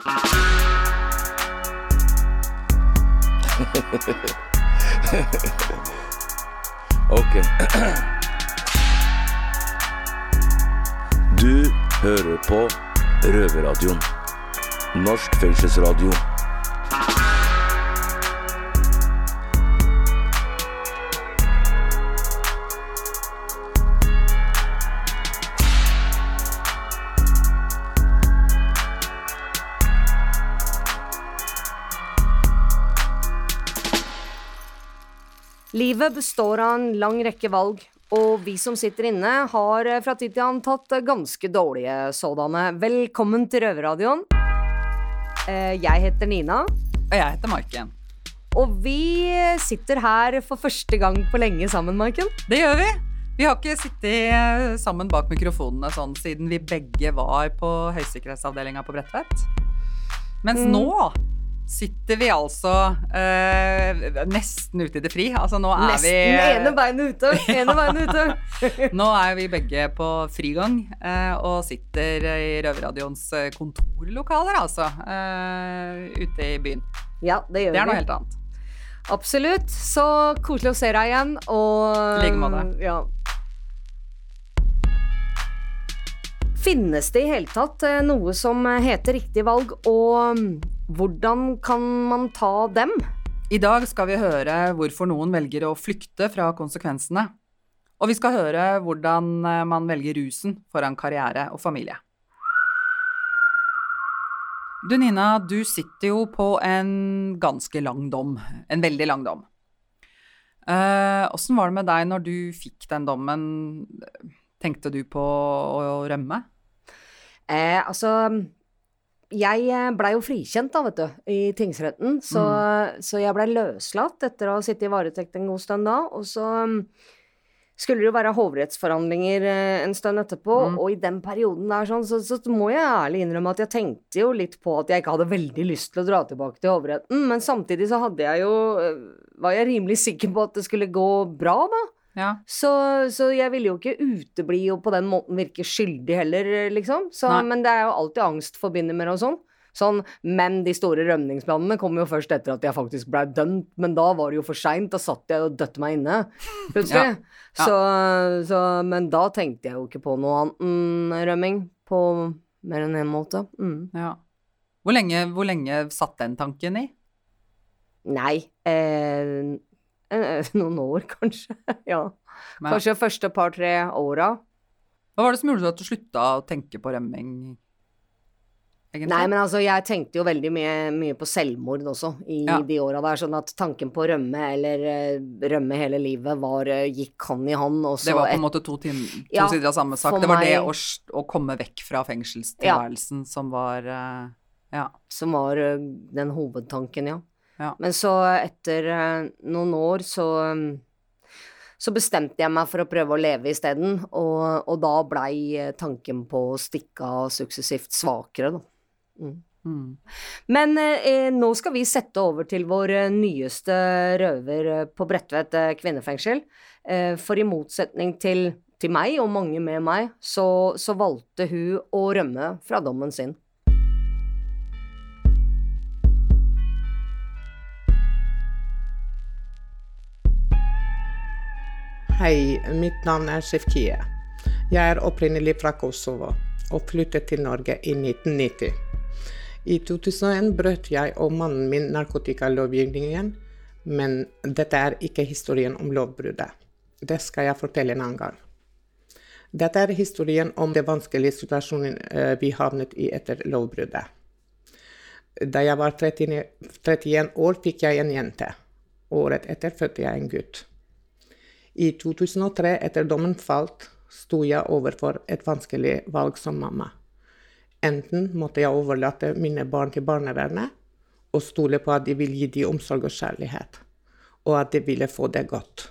Ok. Du hører på Røverradioen. Norsk fengselsradio. Livet består av en lang rekke valg, og vi som sitter inne, har eh, fra tid til annen tatt eh, ganske dårlige sådanne. Velkommen til Røverradioen. Eh, Jeg heter Nina, Og jeg heter Maiken. og vi sitter her for første gang på lenge sammen, Maiken. Det gjør vi. Vi har ikke sittet sammen bak mikrofonene sånn siden vi begge var på høysikkerhetsavdelinga på Bredtvet. Mens Mm. nå sitter vi altså eh, nesten ute i det fri. Altså nå er Nesten vi ene beinet ute. Ene beinet ute. Nå er vi begge på frigang eh, og sitter i Røverradioens eh, kontorlokaler, altså. Eh, ute i byen. Ja, det gjør vi. Det er noe helt annet. Absolutt. Så koselig å se deg igjen, og I like måte. Ja. Finnes det i hele tatt eh, noe som heter riktig valg, og mm, hvordan kan man ta dem? I dag skal vi høre hvorfor noen velger å flykte fra konsekvensene. Og vi skal høre hvordan eh, man velger rusen foran karriere og familie. Du Nina, du sitter jo på en ganske lang dom. En veldig lang dom. Åssen var det med deg når du fikk den dommen? Tenkte du på å rømme? Eh, altså Jeg blei jo frikjent, da, vet du, i tingsretten. Så, så jeg blei løslatt etter å ha sittet i varetekt en god stund da. Og så mm, skulle det jo være hovrettsforhandlinger eh, en stund etterpå, og i den perioden der sånn, så, så må jeg ærlig innrømme at jeg tenkte jo litt på at jeg ikke hadde veldig lyst til å dra tilbake til hovedretten, men samtidig så hadde jeg jo eh, Var jeg rimelig sikker på at det skulle gå bra, da. Ja. Så, så jeg ville jo ikke utebli og på den måten virke skyldig heller, liksom. Så, men det er jo alltid angst forbundet med det og sånn. Sånn, men de store rømningsplanene kom jo først etter at jeg faktisk ble dømt, men da var det jo for seint, da satt jeg og døtte meg inne, plutselig. Ja. Ja. Så, så, men da tenkte jeg jo ikke på noe annet enn rømming, på mer enn én måte. Mm. ja. Hvor, lenge, hvor lenge satt den tanken i? Nei, eh, noen år kanskje, ja. Men- Kanskje første par-tre åra. Hva var det som gjorde at du slutta å tenke på rømming? Egentlig? Nei, men altså, jeg tenkte jo veldig mye, mye på selvmord også i Ja. de åra der, sånn at tanken på å rømme eller eh, rømme hele livet var, eh, gikk han i han, og så Det var på et- en måte to, tim- to Ja, sider av samme sak. Det var det å, å komme vekk fra fengselstilværelsen som var uh, Ja. som var uh, den hovedtanken, ja. Ja. Men så etter eh, noen år så mm, så bestemte jeg meg for å prøve å leve isteden, og, og da blei eh, tanken på å stikke av suksessivt svakere, da. Mm. Men eh, nå skal vi sette over til vår eh, nyeste røver eh, på Bredtvet eh, kvinnefengsel. Eh, for i motsetning til, til meg, og mange med meg, så, så valgte hun å rømme fra dommen sin. Hei, mitt navn er Sjefkie. Jeg er opprinnelig fra Kosovo og flyttet til Norge i 1990. I 2001 brøt jeg og mannen min narkotikalovgivningen, men dette er ikke historien om lovbruddet. Det skal jeg fortelle en annen gang. Dette er historien om den vanskelige situasjonen eh, vi havnet i etter lovbruddet. Da jeg var 30, 31 år, fikk jeg en jente. Året etter fødte jeg en gutt. I 2003, etter dommen falt, sto jeg overfor et vanskelig valg som mamma. Enten måtte jeg overlate mine barn til barnevernet og stole på at de ville gi dem omsorg og kjærlighet, og at de ville få det godt.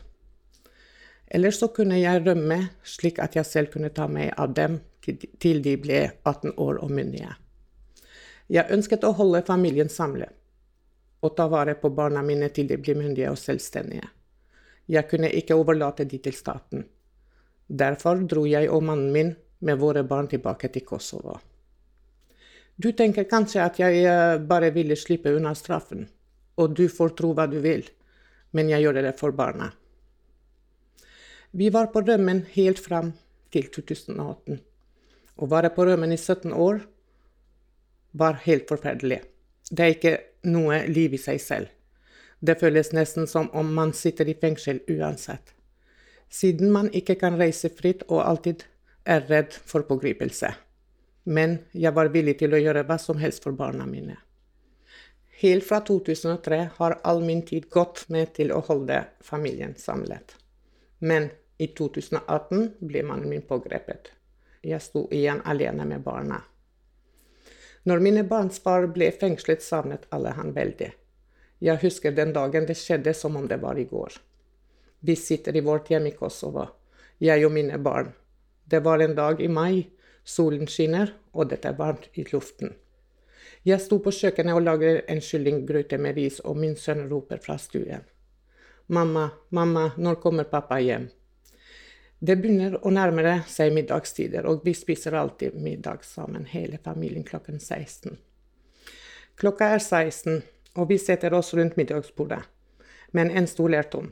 Eller så kunne jeg rømme slik at jeg selv kunne ta meg av dem til de- ble 18 år og myndige. Jeg ønsket å holde familien samlet og ta vare på barna mine til de ble myndige og selvstendige. Jeg kunne ikke overlate de til staten. Derfor dro jeg og mannen min med våre barn tilbake til Kosovo. Du tenker kanskje at jeg eh, bare ville slippe unna straffen, og du får tro hva du vil, men jeg gjør det for barna. Vi var på rømmen helt fram til 2018. Å være på rømmen i 17 år var helt forferdelig. Det er ikke noe liv i seg selv. Det føles nesten som om man sitter i fengsel uansett. Siden man ikke kan reise fritt og alltid er redd for pågripelse. Men jeg var villig til å gjøre hva som helst for barna mine. Helt fra 2003 har all min tid gått med til å holde familien samlet. Men i 2018 ble mannen min pågrepet. Jeg sto igjen alene med barna. Når mine barns far ble fengslet, savnet alle han veldig. Jeg husker den dagen det skjedde som om det var i går. Vi sitter i vårt hjem i Kosovo, jeg og mine barn. Det var en dag i mai, solen skinner, og det er varmt i luften. Jeg sto på kjøkkenet og lager en kyllinggrøt med ris, og min sønn roper fra stuen. Mamma, mamma, når kommer pappa hjem? Det begynner å nærme seg middagstider, og vi spiser alltid middag sammen, hele familien klokken 16. Klokka er 16, og vi setter oss rundt middagsbordet. Men en stol er tom.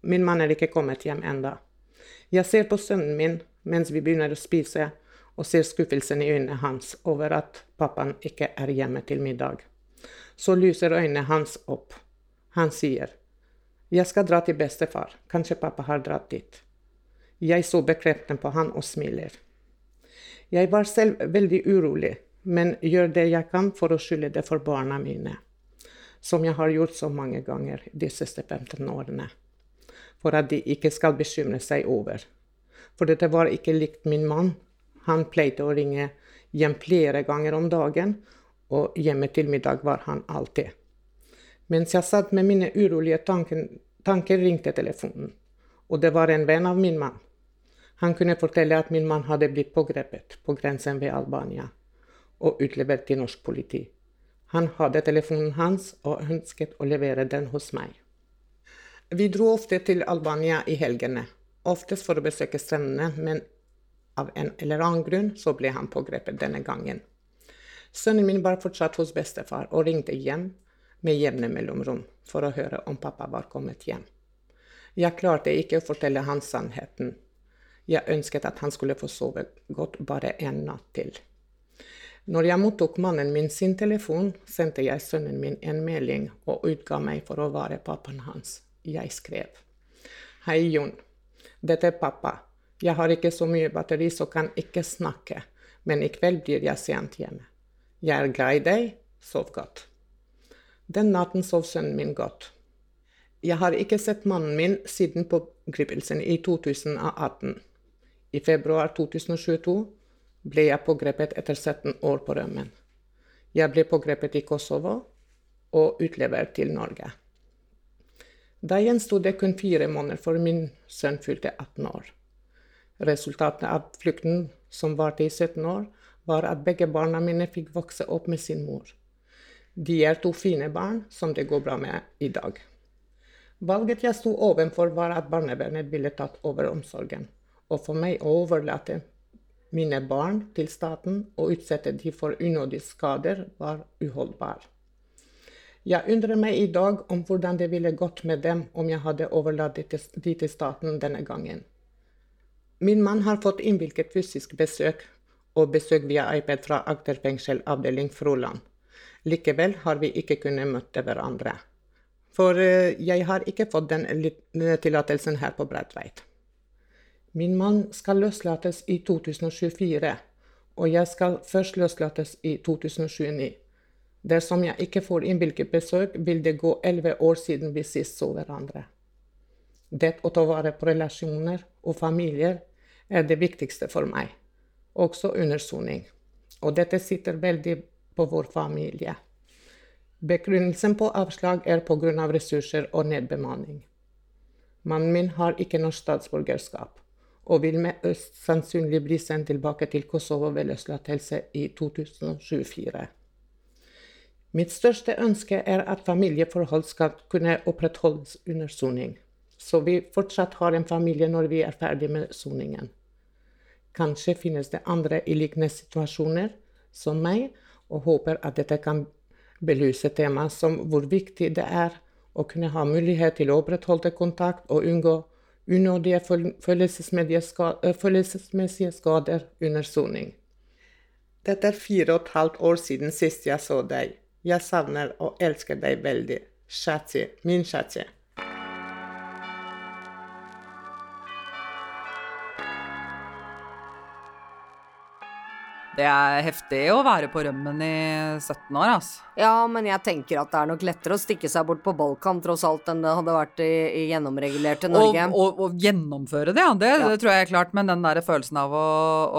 Min mann er ikke kommet hjem enda. Jeg ser på sønnen min mens vi begynner å spise, og ser skuffelsen i øynene hans over at pappaen ikke er hjemme til middag. Så lyser øynene hans opp. Han sier, Jeg skal dra til bestefar, kanskje pappa har dratt dit. Jeg så bekreftende på han og smiler. Jeg var selv veldig urolig, men gjør det jeg kan for å skylde det for barna mine som jeg har gjort så mange ganger de siste 15 årene. For at de ikke skal bekymre seg over. For dette var ikke likt min mann. Han pleide å ringe hjem flere ganger om dagen, og hjemme til middag var han alltid. Mens jeg satt med mine urolige tanker, tanker ringte telefonen, og det var en venn av min mann. Han kunne fortelle at min mann hadde blitt pågrepet på grensen ved Albania og utlevert til norsk politi. Han hadde telefonen hans og ønsket å levere den hos meg. Vi dro ofte til Albania i helgene, oftest for å besøke strendene, men av en eller annen grunn så ble han pågrepet denne gangen. Sønnen min var fortsatt hos bestefar og ringte hjem med jevne mellomrom for å høre om pappa var kommet hjem. Jeg klarte ikke å fortelle han sannheten. Jeg ønsket at han skulle få sove godt bare en natt til. Når jeg mottok mannen min sin telefon, sendte jeg sønnen min en melding og utga meg for å være pappaen hans. Jeg skrev. Hei, Jon. Dette er pappa. Jeg har ikke så mye batteri, så kan ikke snakke, men i kveld blir jeg sent hjemme. Jeg er glad i deg. Sov godt. Den natten sov sønnen min godt. Jeg har ikke sett mannen min siden pågripelsen i 2018. I februar 2022 ble jeg pågrepet etter 17 år på rømmen. Jeg ble pågrepet i Kosovo og utlevert til Norge. Da gjensto det kun fire måneder for min sønn fylte 18 år. Resultatet av flukten, som varte i 17 år, var at begge barna mine fikk vokse opp med sin mor. De er to fine barn som det går bra med i dag. Valget jeg sto ovenfor, var at barnevernet ville tatt over omsorgen, og for meg å overlate mine barn til staten og utsette de for unødige skader, var uholdbar. Jeg undrer meg i dag om hvordan det ville gått med dem om jeg hadde overlatt de til staten denne gangen. Min mann har fått innvilget fysisk besøk og besøk via iPad fra Agder fengsel avdeling Froland. Likevel har vi ikke kunnet møte hverandre. For eh, jeg har ikke fått den tillatelsen her på Bredtveit. Min mann skal løslates i 2024, og jeg skal først løslates i 2029. Dersom jeg ikke får innvilget besøk, vil det gå elleve år siden vi sist så hverandre. Det å ta vare på relasjoner og familier er det viktigste for meg, også under soning. Og dette sitter veldig på vår familie. Begrunnelsen på avslag er pga. ressurser og nedbemanning. Mannen min har ikke norsk statsborgerskap og vil mest sannsynlig bli sendt tilbake til Kosovo ved løslatelse i 2024. Mitt største ønske er at familieforhold skal kunne opprettholdes under soning, så vi fortsatt har en familie når vi er ferdig med soningen. Kanskje finnes det andre i lignende situasjoner som meg, og håper at dette kan belyse temaet som hvor viktig det er å kunne ha mulighet til å opprettholde kontakt og unngå unødige følelsesmessige skader under soning. Dette er fire og et halvt år siden sist jeg så deg. Jeg savner og elsker deg veldig. Shati, min Shati. Det er heftig å være på rømmen i 17 år, altså. Ja, men jeg tenker at det er nok lettere å stikke seg bort på Balkan tross alt enn det hadde vært i, i gjennomregulerte Norge. Og, og, og, gjennomføre det, ja. Det, ja. det, tror jeg er klart. Men den der følelsen av å,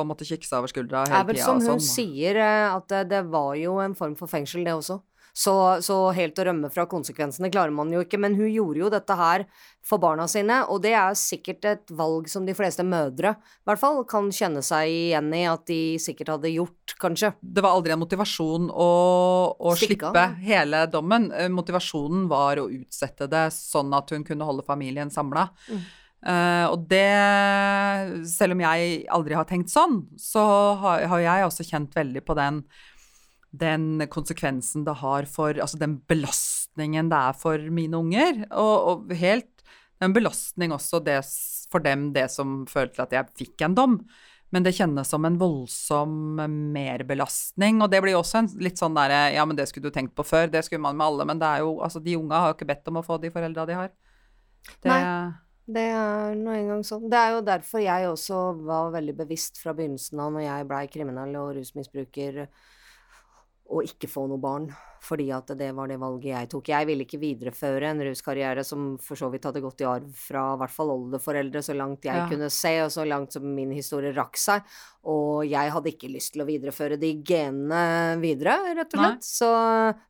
å måtte kikke seg over skuldra hele tida Det er vel som hun sånn. sier, eh, at det, det var jo en form for fengsel, det også. Så, så, helt å rømme fra konsekvensene klarer man jo ikke. Men hun gjorde jo dette her for barna sine, og det er sikkert et valg som de fleste mødre i hvert fall kan kjenne seg igjen i at de sikkert hadde gjort, kanskje. Det var aldri en motivasjon å, å slippe hele dommen. Eh, motivasjonen var å utsette det sånn at hun kunne holde familien samla. Mm. Uh, og det Selv om jeg aldri har tenkt sånn, så har, har jeg også kjent veldig på den den konsekvensen det har for Altså den belastningen det er for mine unger. Og, og helt en belastning også det, for dem, det som følte at jeg fikk en dom. Men det kjennes som en voldsom merbelastning. Og det blir også en litt sånn derre Ja, men det skulle du tenkt på før. Det skulle man med alle. Men det er jo Altså, de unga har jo ikke bedt om å få de foreldra de har. Det, Nei. Det er nå engang sånn. Det er jo derfor jeg også var veldig bevisst fra begynnelsen av, når jeg blei kriminell og rusmisbruker, å ikke få noe barn, fordi at det var det valget jeg tok. Jeg ville ikke videreføre en ruskarriere som for så vidt hadde gått i arv fra i hvert fall oldeforeldre, så langt jeg ja. kunne se, og så langt som min historie rakk seg. Og jeg hadde ikke lyst til å videreføre de genene videre, rett og slett. Nei. Så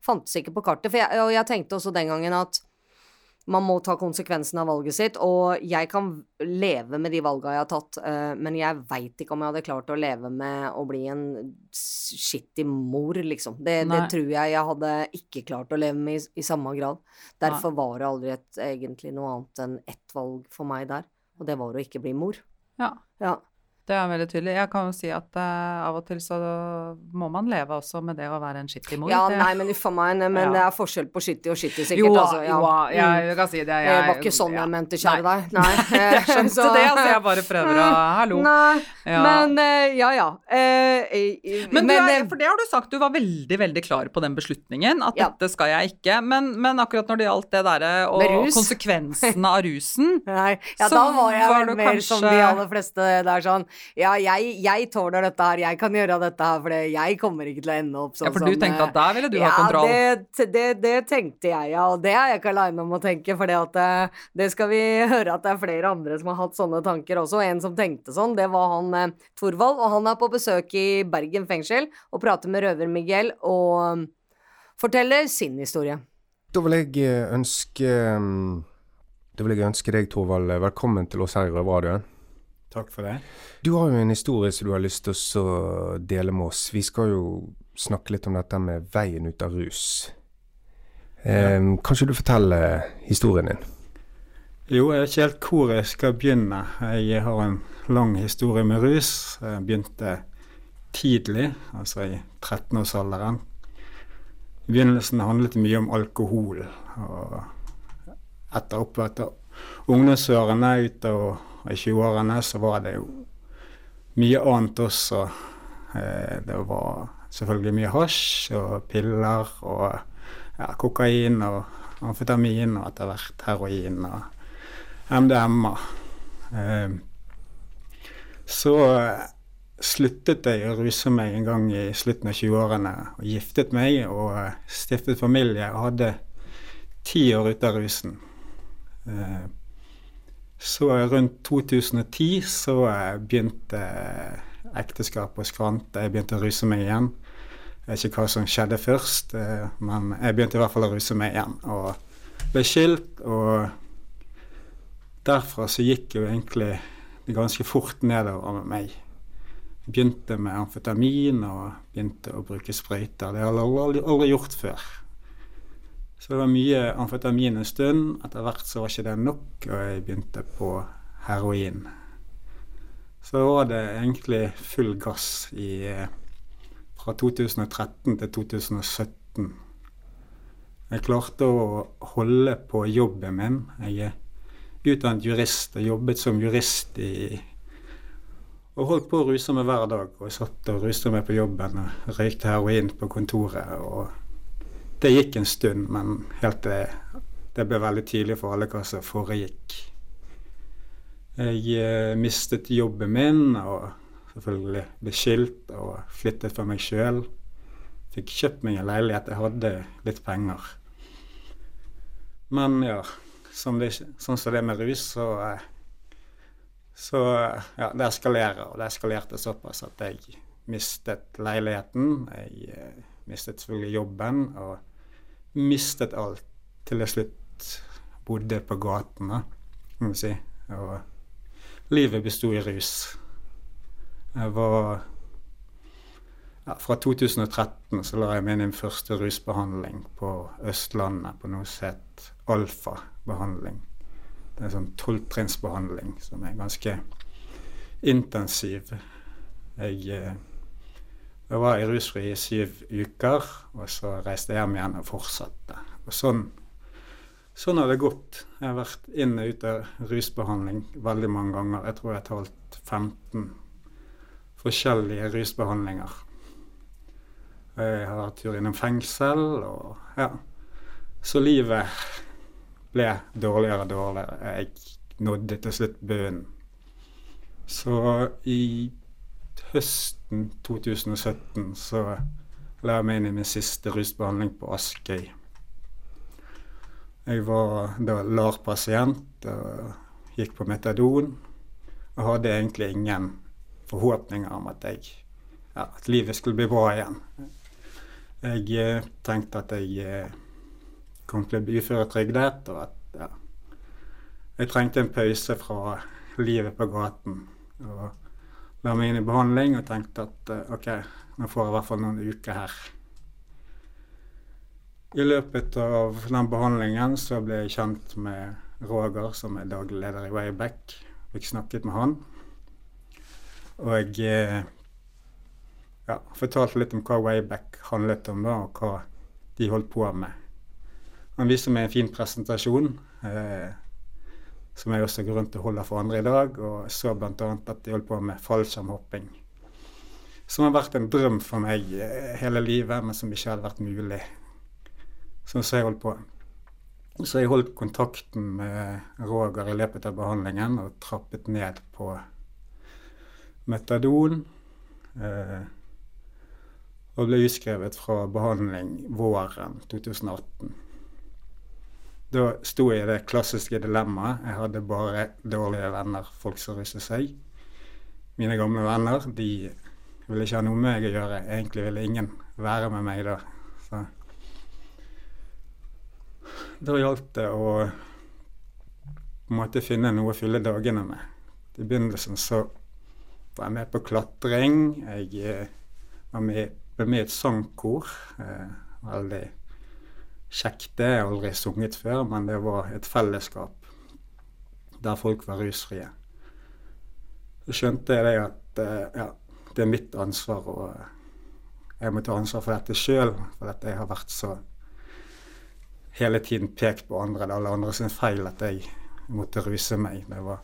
fantes ikke på kartet. Jeg, og jeg tenkte også den gangen at man må ta konsekvensen av valget sitt, og jeg kan leve med de valga jeg har tatt, uh, men jeg veit ikke om jeg hadde klart å leve med å bli en skittig mor, liksom. Det, det, tror jeg jeg hadde ikke klart å leve med i, i samme grad. Derfor Nei. var det aldri et, egentlig noe annet enn ett valg for meg der, og det var å ikke bli mor. Ja. ja. Det er veldig tydelig. Jeg kan jo si at uh, av og til så må man leve også med det å være en skittig mor. Ja, nei, men uff a meg, men ja. det er forskjell på skittig og skittig, sikkert. Jo, altså, ja. jo, jeg, jeg kan si det. Jeg, det var ikke sånn jeg mente, kjære deg. Nei. jeg skjønte så. det, altså. Jeg bare prøver å Hallo. Nei, ja. men uh, ja, ja. Uh, men, men er, for det har du sagt, du var veldig, veldig klar på den beslutningen, at dette skal jeg ikke. Men, men akkurat når det gjaldt det derre og konsekvensene av rusen, Nei, ja, så da var jeg vel mer kanskje... som de aller fleste der sånn Ja, jeg jeg tåler dette her, jeg kan gjøre dette her, for jeg kommer ikke til å ende opp sånn Ja, for du tenkte at der ville du ja, ha kontroll? Ja, det, det, det, tenkte jeg, ja. Og det er jeg ikke aleine om å tenke, for det, eh, det skal vi høre at det er flere andre som har hatt sånne tanker også. En som tenkte sånn, det var han eh, Thorvald, og han er på besøk i Bergen fengsel og prater med røver Miguel og forteller sin historie. Da vil jeg eh, ønske Da vil jeg ønske deg, Thorvald, velkommen til oss her i Røverradioen. Takk for det. Du har jo en historie som du har lyst til å dele med oss. Vi skal jo snakke litt om dette med veien ut av rus. Eh, kanskje du forteller historien din? Jo, jeg vet ikke helt hvor jeg skal begynne. Jeg har en lang historie med rus. Jeg begynte tidlig, altså i 13-årsalderen. I begynnelsen handlet det mye om alkohol. Og etter opp etter ungdomsårene utover i 20-årene så var det jo mye annet også. Eh, det var selvfølgelig mye hasj og piller og ja, kokain og amfetamin og etter hvert heroin og MDMA. Eh, så sluttet jeg å ruse meg en gang i slutten av 20-årene og giftet meg og stiftet familie og hadde ti år ute av rusen. Så rundt 2010 så begynte ekteskapet å skrante. Jeg begynte å ruse meg igjen. Jeg vet ikke hva som skjedde først, eh, men jeg begynte i hvert fall å ruse meg igjen. Og ble skilt, og derfra så gikk jo egentlig det ganske fort nedover med meg. Begynte med amfetamin og begynte å bruke sprøyter. Det har jeg aldri, aldri gjort før. Så det var mye amfetamin en stund. Etter hvert så var ikke det nok, og jeg begynte på heroin. Så var det egentlig full gass i, fra fra 2013 til 2017. Jeg klarte å holde på jobben min. Jeg er utdannet jurist og jobbet som jurist i og holdt på å ruse meg hver dag. Og satt og ruste meg på jobben og røykte heroin på kontoret. og Det gikk en stund, men helt det, det ble veldig tydelig for alle hva som foregikk. Jeg eh, mistet jobben min og selvfølgelig ble skilt og flyttet for meg sjøl. Fikk kjøpt meg en leilighet. Jeg hadde litt penger. Men ja, som det, sånn som det med rus, så eh, Så ja, det eskalerer. Og det eskalerte såpass at jeg mistet leiligheten. Jeg eh, mistet selvfølgelig jobben, og mistet alt. Til jeg slutt bodde på gaten, da, kan man si. Og livet besto i rus. Jeg var ja, Fra 2013 så la jeg meg inn i min første rusbehandling på Østlandet på noe som het alfa-behandling. Det er en sånn tolvtrinnsbehandling som er ganske intensiv. Jeg, eh, jeg var i rusfri i syv uker, og så reiste jeg hjem igjen og fortsatte. Og sånn, sånn har det gått. Jeg har vært inn og ut av rusbehandling veldig mange ganger. Jeg tror jeg har talt 15 forskjellige rusbehandlinger. Jeg har hatt tur innom fengsel, og ja. Så livet ble dårligere og dårligere. Jeg nådde til slutt bunnen. Så i høsten 2017 så la jeg meg inn i min siste rusbehandling på Askøy. Jeg var da LAR-pasient og gikk på metadon og hadde egentlig ingen forhåpninger om at, jeg, ja, at livet skulle bli bra igjen. Jeg eh, tenkte at jeg eh, kom til å bli uføretrygdet, og at ja, jeg trengte en pause fra livet på gaten. Og la meg inn i behandling og tenkte at eh, OK, nå får jeg i hvert fall noen uker her. I løpet av den behandlingen så ble jeg kjent med Roger, som er daglig leder i Wayback. Fikk snakket med han. Og jeg eh, ja, fortalte litt om hva Wayback handlet om, da, og hva de holdt på med. Han viste meg en fin presentasjon, eh, som jeg også går rundt og holder for andre i dag. Og så bl.a. at de holdt på med fallskjermhopping. Som har vært en drøm for meg eh, hele livet, men som ikke hadde vært mulig. Sånn som jeg holdt på. Så jeg holdt kontakten med Roger i løpet av behandlingen og trappet ned på metadon. Eh, og ble utskrevet fra behandling våren 2018. Da sto jeg i det klassiske dilemmaet. Jeg hadde bare dårlige venner, folk som ruset seg. Mine gamle venner de ville ikke ha noe med meg å gjøre. Egentlig ville ingen være med meg da. Så da gjaldt det å på en måte finne noe å fylle dagene med. I begynnelsen så var jeg med på klatring. Jeg eh, var med, med i et sangkor. Eh, veldig kjekt. Det har jeg aldri sunget før, men det var et fellesskap der folk var rusfrie. Så skjønte jeg det at eh, ja, det er mitt ansvar, og jeg må ta ansvar for dette sjøl. For at jeg har vært så hele tiden pekt på andre, det er alle andre sin feil at jeg måtte ruse meg. Det var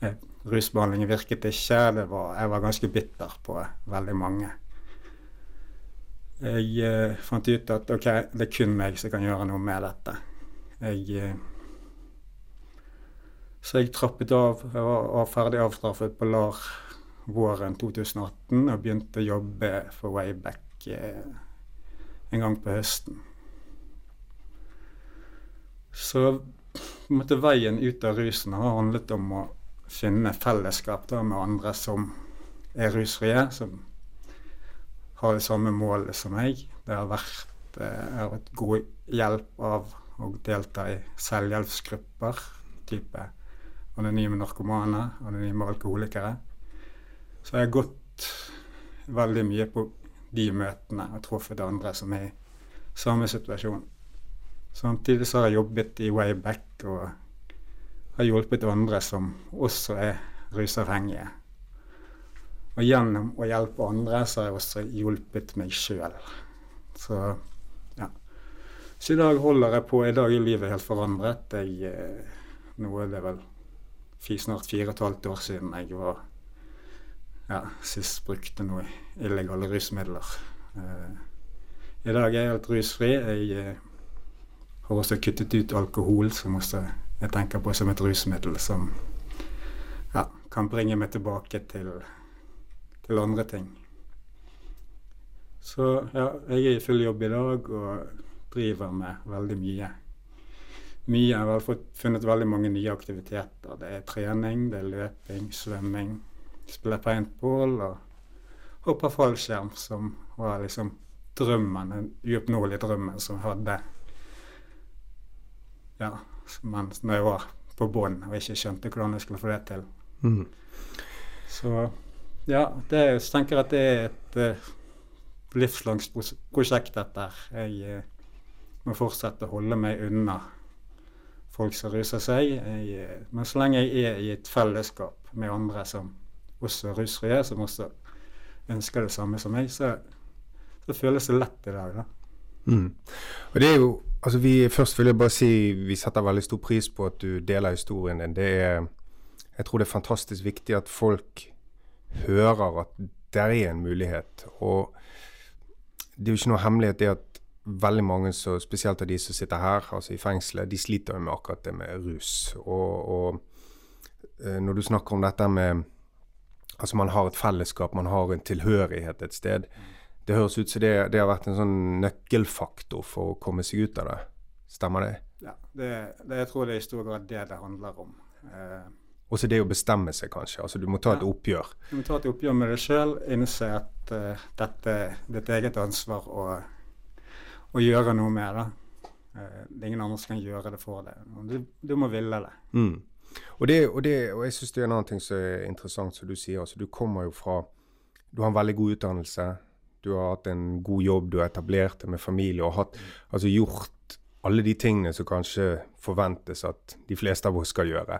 jeg rusbehandlingen virket ikke. Var, jeg var ganske bitter på veldig mange. Jeg eh, fant ut at ok, det er kun meg som kan gjøre noe med dette. Jeg, eh, så jeg trappet av. og var, ferdig avstraffet på LAR våren 2018 og begynte å jobbe for Wayback eh, en gang på høsten. Så måte, veien ut av rusen har handlet om å finne fellesskap da, med andre som er rusfrie, som har jo samme mål som meg. Det har vært, eh, jeg har vært god hjelp av å delta i selvhjelpsgrupper, type anonyme narkomane, anonyme alkoholikere. Så jeg har gått veldig mye på de møtene og truffet andre som er i samme situasjon. Samtidig så har jeg jobbet i Wayback og har hjulpet andre som også er rusavhengige. Og gjennom å hjelpe andre, så har jeg også hjulpet meg sjøl. Så ja. Så i dag holder jeg på. I dag er livet helt forandret. Jeg, eh, nå er det vel snart fire og et halvt år siden jeg var ja, sist brukte noe illegale rusmidler. Eh, I dag er jeg helt rusfri. Jeg eh, har også kuttet ut alkohol, som også jeg tenker på som et rusmiddel som ja, kan bringe meg tilbake til til andre ting. Så ja, jeg er i full jobb i dag og driver med veldig mye. Mye. Jeg har funnet veldig mange nye aktiviteter. Det er trening, det er løping, svømming. Spiller paintball og hopper fallskjerm, som var liksom drømmen, den uoppnåelige drømmen som jeg hadde ja, mens når jeg var på bånn og ikke skjønte hvordan jeg skulle få det til. Mm. Så ja, det, jeg tenker at det er et uh, livslangt prosjekt, dette her. Jeg uh, må fortsette å holde meg unna folk som ruser seg. Jeg, uh, men så lenge jeg er i et fellesskap med andre som også rusfrie, som også ønsker det samme som meg, så, så føles det lett i dag. da. Mm. Og det er jo, altså vi, Først vil jeg bare si vi setter veldig stor pris på at du deler historien din. Det er, jeg tror det er fantastisk viktig at folk hører at det er en mulighet. Og det er jo ikke noe hemmelighet det at veldig mange, så, spesielt av de som sitter her, altså i fengselet, de sliter jo med akkurat det med rus. Og, og eh, når du snakker om dette med Altså man har et fellesskap, man har en tilhørighet et sted. Det høres ut som det, det har vært en sånn nøkkelfaktor for å komme seg ut av det. Stemmer det? Ja, det, det jeg tror det er i stor grad det det handler om. Eh, også det å bestemme seg, kanskje. Altså Du må ta et oppgjør. Du må ta et oppgjør med deg sjøl, innse at uh, dette er ditt eget ansvar å, å gjøre noe med det. Uh, det er ingen andre som kan gjøre det for deg. Du, du må ville det. Mm. Og, det, og, det, og jeg syns det er en annen ting som er interessant, som du sier. altså Du kommer jo fra Du har en veldig god utdannelse. Du har hatt en god jobb, du har etablert deg med familie og hatt, altså gjort alle de tingene som kanskje forventes at de fleste av oss skal gjøre.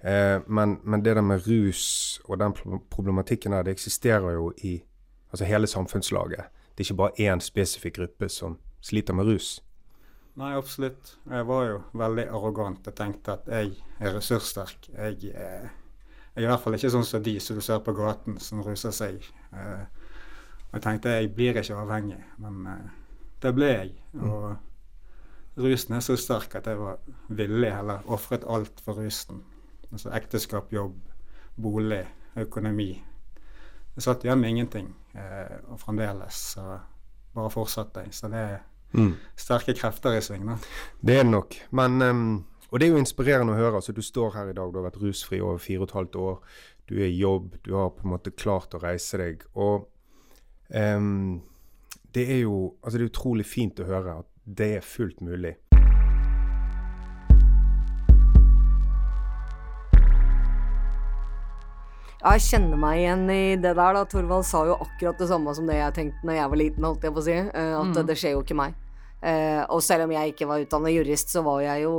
Eh, men, men, det der med rus og den problematikken der, det eksisterer jo i altså hele samfunnslaget. Det er ikke bare én spesifikk gruppe som sliter med rus. Nei, absolutt. Jeg var jo veldig arrogant Jeg tenkte at jeg er ressurssterk. Jeg, er, jeg er i hvert fall ikke sånn som de som du ser på gaten, som ruser seg. Eh, jeg tenkte jeg blir ikke avhengig, men eh, det ble jeg. Mm. Og rusen er så sterk at jeg var villig, eller ofret alt for rusen. Altså ekteskap, jobb, bolig, økonomi. Jeg satt igjen med ingenting, eh, og fremdeles så bare fortsatte jeg. Så det er mm. sterke krefter i sving. da. Det er det nok. Men um, Og det er jo inspirerende å høre. altså Du står her i dag, du har vært rusfri over fire og et halvt år. Du er i jobb, du har på en måte klart å reise deg. Og um, det er jo altså det er utrolig fint å høre at det er fullt mulig. Jeg kjenner meg igjen i det der. da. Torvald sa jo akkurat det samme som det jeg tenkte når jeg var liten. holdt jeg på å si. Uh, at mm. det skjer jo ikke meg. Uh, og selv om jeg ikke var utdannet jurist, så var jeg jo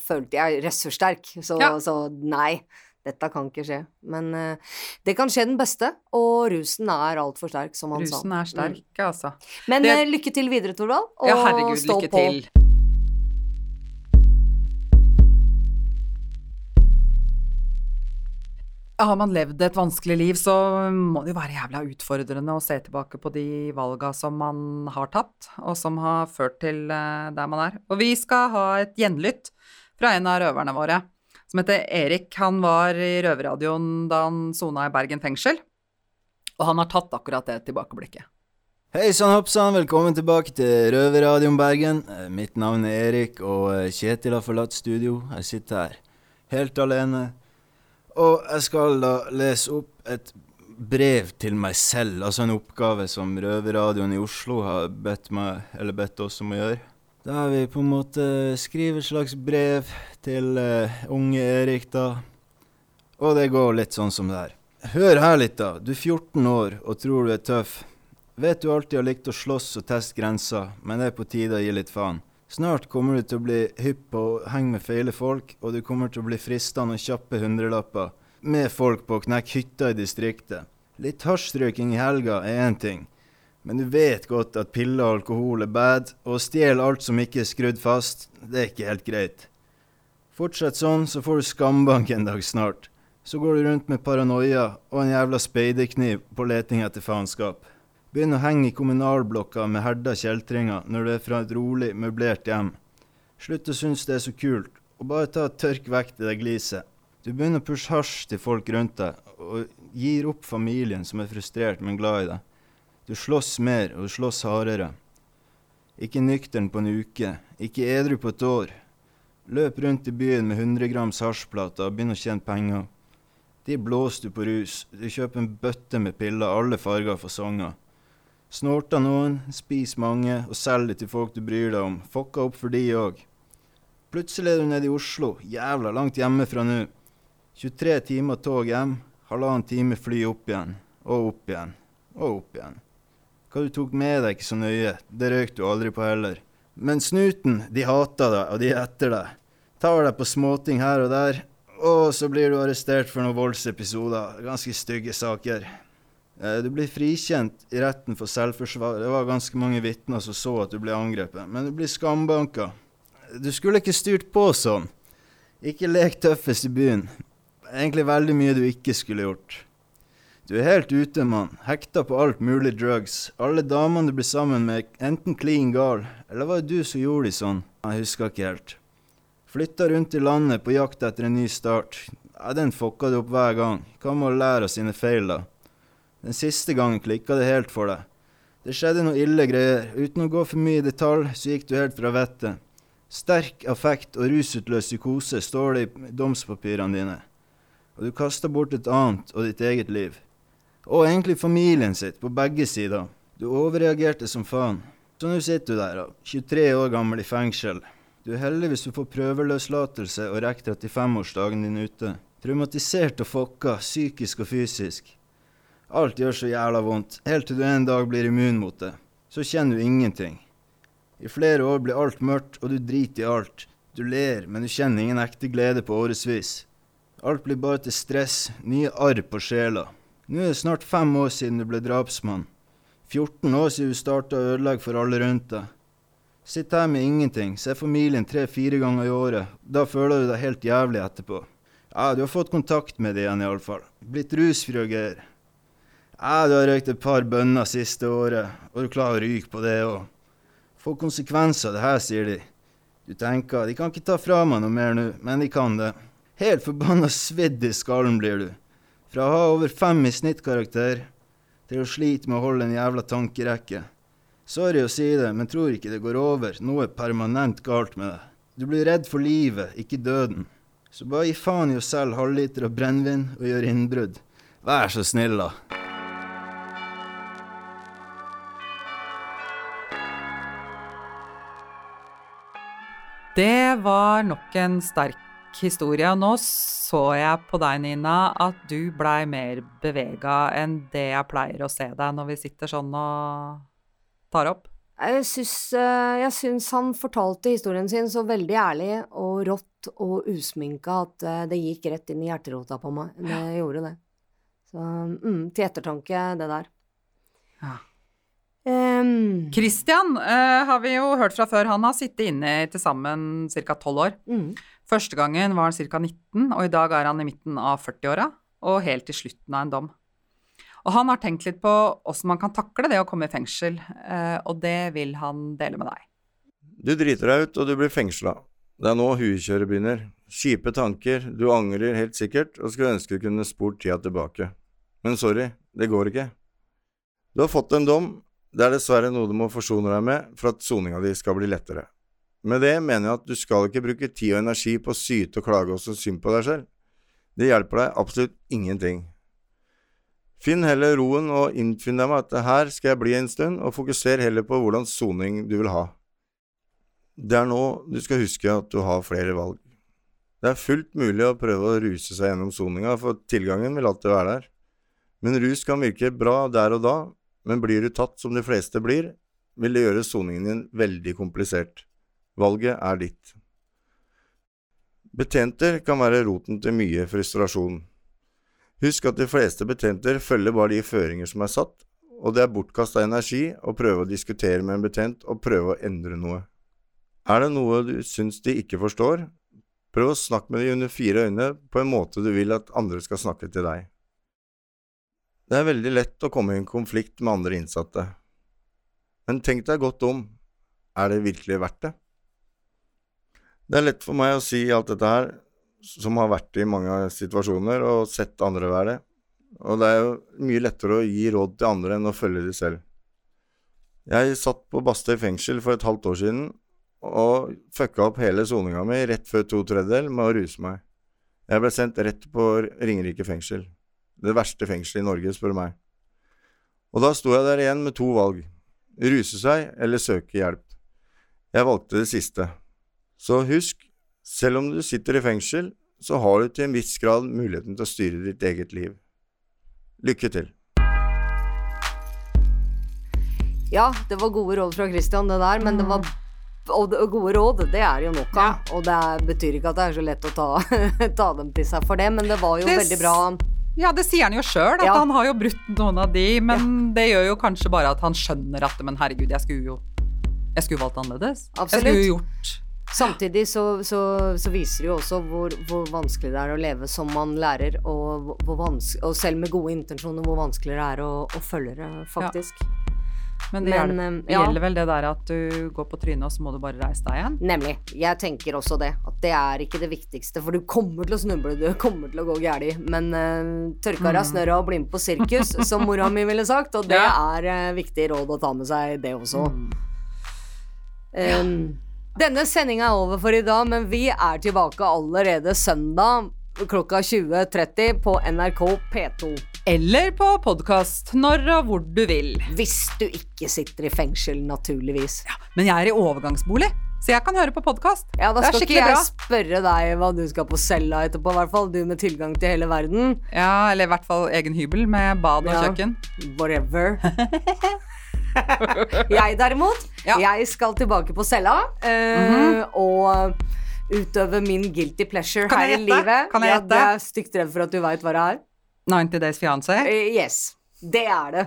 følte jeg ressurssterk. Så, ja. så nei, dette kan ikke skje. Men uh, det kan skje den beste, og rusen er altfor sterk, som han rusen sa. Rusen er sterk, mm. altså. Men det... lykke til videre, Torvald. Og ja, herregud, stå lykke på. til. Har man levd et vanskelig liv, så må det jo være jævla utfordrende å se tilbake på de valga som man har tatt, og som har ført til eh, der man er. Og vi skal ha et gjenlytt fra en av røverne våre, som heter Erik. Han var i røverradioen da han sona i Bergen fengsel, og han har tatt akkurat det tilbakeblikket. Hei sann hoppsann, velkommen tilbake til Røverradioen Bergen. Eh, mitt navn er Erik, og eh, Kjetil har forlatt studio. Jeg sitter her helt alene og jeg skal da lese opp et brev til meg selv, altså en oppgave som Røverradioen i Oslo har bedt, meg, eller bedt oss om å gjøre. Da har vi på en måte skriver et slags brev til uh, unge Erik, da. Og det går litt sånn som det her. Hør her litt, da. Du er 14 år og tror du er tøff. Vet du alltid har likt å slåss og teste grenser, men det er på tide å gi litt faen. Snart kommer du til å bli hypp på å henge med feile folk, og du kommer til å bli fristende og kjappe hundrelapper med folk på å knekke hytta i distriktet. Litt hasjrøyking i helga er én ting, men du vet godt at piller og alkohol er bad, og å stjele alt som ikke er skrudd fast, det er ikke helt greit. Fortsett sånn, så får du skambank en dag snart. Så går du rundt med paranoia og en jævla speiderkniv på leting etter faenskap. Begynn å henge i kommunalblokka med herda kjeltringer når du er fra et rolig, møblert hjem. Slutt å synes det er så kult, og bare ta et tørk vekk det der gliset. Du begynner å pushe hasj til folk rundt deg, og gir opp familien som er frustrert, men glad i deg. Du slåss mer, og du slåss hardere. Ikke nøktern på en uke, ikke edru på et år. Løp rundt i byen med 100 grams hasjplater og begynn å tjene penger. De blåser du på rus, du kjøper en bøtte med piller, alle farger og fasonger. Snorter noen, spis mange og selg det til folk du bryr deg om. Fucka opp for de òg. Plutselig er du nede i Oslo, jævla langt hjemmefra nå. 23 timer tog hjem, halvannen time fly opp igjen, og opp igjen, og opp igjen. Hva du tok med deg, ikke så nøye, det røyk du aldri på heller. Men snuten, de hater deg, og de er etter deg. Tar deg på småting her og der, og så blir du arrestert for noen voldsepisoder, ganske stygge saker. Eh, du blir frikjent i retten for selvforsvar. Det var ganske mange vitner som så at du ble angrepet, men du blir skambanka. Du skulle ikke styrt på sånn. Ikke lek tøffest i byen egentlig veldig mye du ikke skulle gjort. Du er helt ute, mann. Hekta på alt mulig drugs. Alle damene du blir sammen med, enten clean gal, eller var det du som gjorde de sånn? Jeg husker ikke helt. Flytta rundt i landet på jakt etter en ny start. Ja, den fucka du opp hver gang. Hva med å lære av sine feil, da? Den siste gangen klikka det helt for deg. Det skjedde noe ille greier. Uten å gå for mye i detalj, så gikk du helt fra vettet. Sterk affekt og rusutløs psykose står det i domspapirene dine og du kasta bort et annet og ditt eget liv. Og egentlig familien sitt, på begge sider. Du overreagerte som faen. Så nå sitter du der, 23 år gammel i fengsel. Du er heldig hvis du får prøveløslatelse og rekker 35-årsdagen din ute. Traumatisert og fokka, psykisk og fysisk. Alt gjør så jævla vondt, helt til du en dag blir immun mot det. Så kjenner du ingenting. I flere år blir alt mørkt, og du driter i alt. Du ler, men du kjenner ingen ekte glede på årevis. Alt blir bare til stress, nye arr på sjela. Nå er det snart fem år siden du ble drapsmann. 14 år siden du starta å ødelegge for alle rundt deg. Sitt her med ingenting, se familien tre-fire ganger i året. Da føler du deg helt jævlig etterpå. Ja, du har fått kontakt med det igjen, iallfall. Blitt rusfri og greier. Ja, du har røykt et par bønner siste året, og du klarer å ryke på det òg. Få konsekvenser, det her, sier de. Du tenker, de kan ikke ta fra meg noe mer nå, men de kan det. Helt forbanna svidd i skallen blir du. Fra å ha over fem i snittkarakter til å slite med å holde en jævla tankerekke. Sorry å si det, men tror ikke det går over. Noe er permanent galt med deg. Du blir redd for livet, ikke døden. Så bare gi faen i å selge halvliter av brennevin og gjøre innbrudd. Vær så snill, da. Det var nok en sterk historie. Og nå så jeg på deg, Nina, at du blei mer bevega enn det jeg pleier å se deg når vi sitter sånn og tar opp. Jeg syns, eh, jeg syns han fortalte historien sin så veldig ærlig og rått og usminka at eh, det gikk rett inn i hjerterota på meg. Det gjorde det. Så mm, til ettertanke, det der. Ja. Um, Christian uh, har vi jo hørt fra før. Han har sittet inne til sammen ca. tolv år. Mm. Første gangen var han ca. 19, og i dag er han i midten av 40-åra og helt til slutten av en dom. Og han har tenkt litt på åssen man kan takle det å komme i fengsel, uh, og det vil han dele med deg. Du driter deg ut, og du blir fengsla. Det er nå huekjøret begynner. Kjipe tanker, du angrer helt sikkert og skulle ønske du kunne spurt tida tilbake. Men sorry, det går ikke. Du har fått en dom, det er dessverre noe du må forsone deg med for at soninga di skal bli lettere. Med det mener jeg at du skal ikke bruke tid og energi på å syte og klage og synes synd på deg selv. Det hjelper deg absolutt ingenting. Finn heller roen og innfinn deg med at her skal jeg bli en stund, og fokuser heller på hvordan soning du vil ha. Det er nå du skal huske at du har flere valg. Det er fullt mulig å prøve å ruse seg gjennom soninga, for tilgangen vil alltid være der. Men rus kan virke bra der og da, men blir du tatt som de fleste blir, vil det gjøre soningen din veldig komplisert. Valget er ditt. Betjenter kan være roten til mye frustrasjon. Husk at de fleste betjenter følger bare de føringer som er satt, og det er bortkasta energi å prøve å diskutere med en betent og prøve å endre noe. Er det noe du syns de ikke forstår, prøv å snakke med dem under fire øyne på en måte du vil at andre skal snakke til deg. Det er veldig lett å komme i en konflikt med andre innsatte, men tenk deg godt om, er det virkelig verdt det? Det er lett for meg å si alt dette her, som har vært i mange situasjoner og sett andre være det. Og det er jo mye lettere å gi råd til andre enn å følge de selv. Jeg satt på Bastøy fengsel for et halvt år siden og fucka opp hele soninga mi rett før to tredjedel med å ruse meg. Jeg ble sendt rett på Ringerike fengsel. Det verste fengselet i Norge, spør du meg. Og da sto jeg der igjen med to valg. Ruse seg eller søke hjelp. Jeg valgte det siste. Så husk, selv om du sitter i fengsel, så har du til en viss grad muligheten til å styre ditt eget liv. Lykke til. Ja, det var gode råd fra Christian, det der, men det var og gode råd, det er jo nok av. Og det betyr ikke at det er så lett å ta, ta dem til seg for det, men det var jo Det veldig bra. Ja, det sier han jo sjøl, at Ja. han har jo brutt noen av de, men det gjør jo kanskje bare at han skjønner at Men herregud, jeg skulle jo Jeg skulle valgt annerledes. Jeg skulle jo gjort Samtidig så, så, så viser det jo også hvor, hvor vanskelig det er å leve som man lærer, og, og selv med gode intensjoner, hvor vanskelig det er å, å følge det, faktisk. Men det, Men, gjelder, eh, det ja. gjelder vel det der at du går på trynet, og så må du bare reise deg igjen? Nemlig. Jeg tenker også det. At det er ikke det viktigste. For du kommer til å snuble, du kommer til å gå gæli. Men uh, tørka deg snørra og bli med på sirkus, som mora mi ville sagt. Og det Ja. er uh, viktig råd å ta med seg, det også. Um, denne sendinga er over for i dag, men vi er tilbake allerede søndag klokka 20.30 på NRK P2. Eller på podkast, når og hvor du vil. Hvis du ikke sitter i fengsel, naturligvis. Ja, Men jeg er i overgangsbolig, så jeg kan høre på podkast. Ja, da skal ikke jeg bra. spørre deg hva du skal på cella etterpå, i hvert fall. Du med tilgang til hele verden. Ja, eller i hvert fall egen hybel med bad og Ja. kjøkken. Whatever. jeg derimot, Ja. Jeg skal tilbake på cella eh, og utøve min guilty pleasure her i livet. Kan jeg ja, jeg er stygt redd for at du veit hva det er. 90 Days Fiancé. Uh, yes, det er det.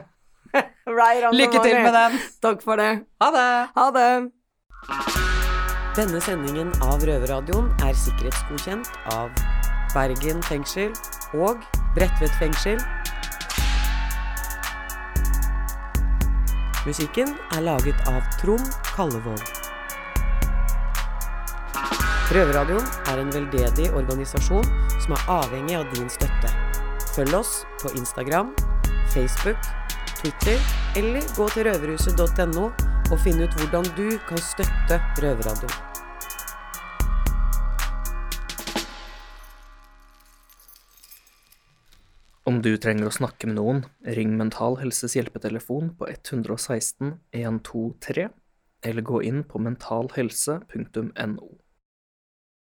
right on Lykke til med den. Takk for det. Ha det! Ha det. Denne sendingen av Røverradioen er sikkerhetsgodkjent av Bergen fengsel og Bredtvet fengsel. Musikken er laget av Trond Kallevåg. Røverradioen er en veldedig organisasjon som er avhengig av din støtte. Følg oss på Instagram, Facebook, Twitter eller gå til røverhuset.no og finne ut hvordan du kan støtte Røverradioen. Om du trenger å snakke med noen, ring Mental Helses hjelpetelefon på 116 123, eller gå inn på mentalhelse.no.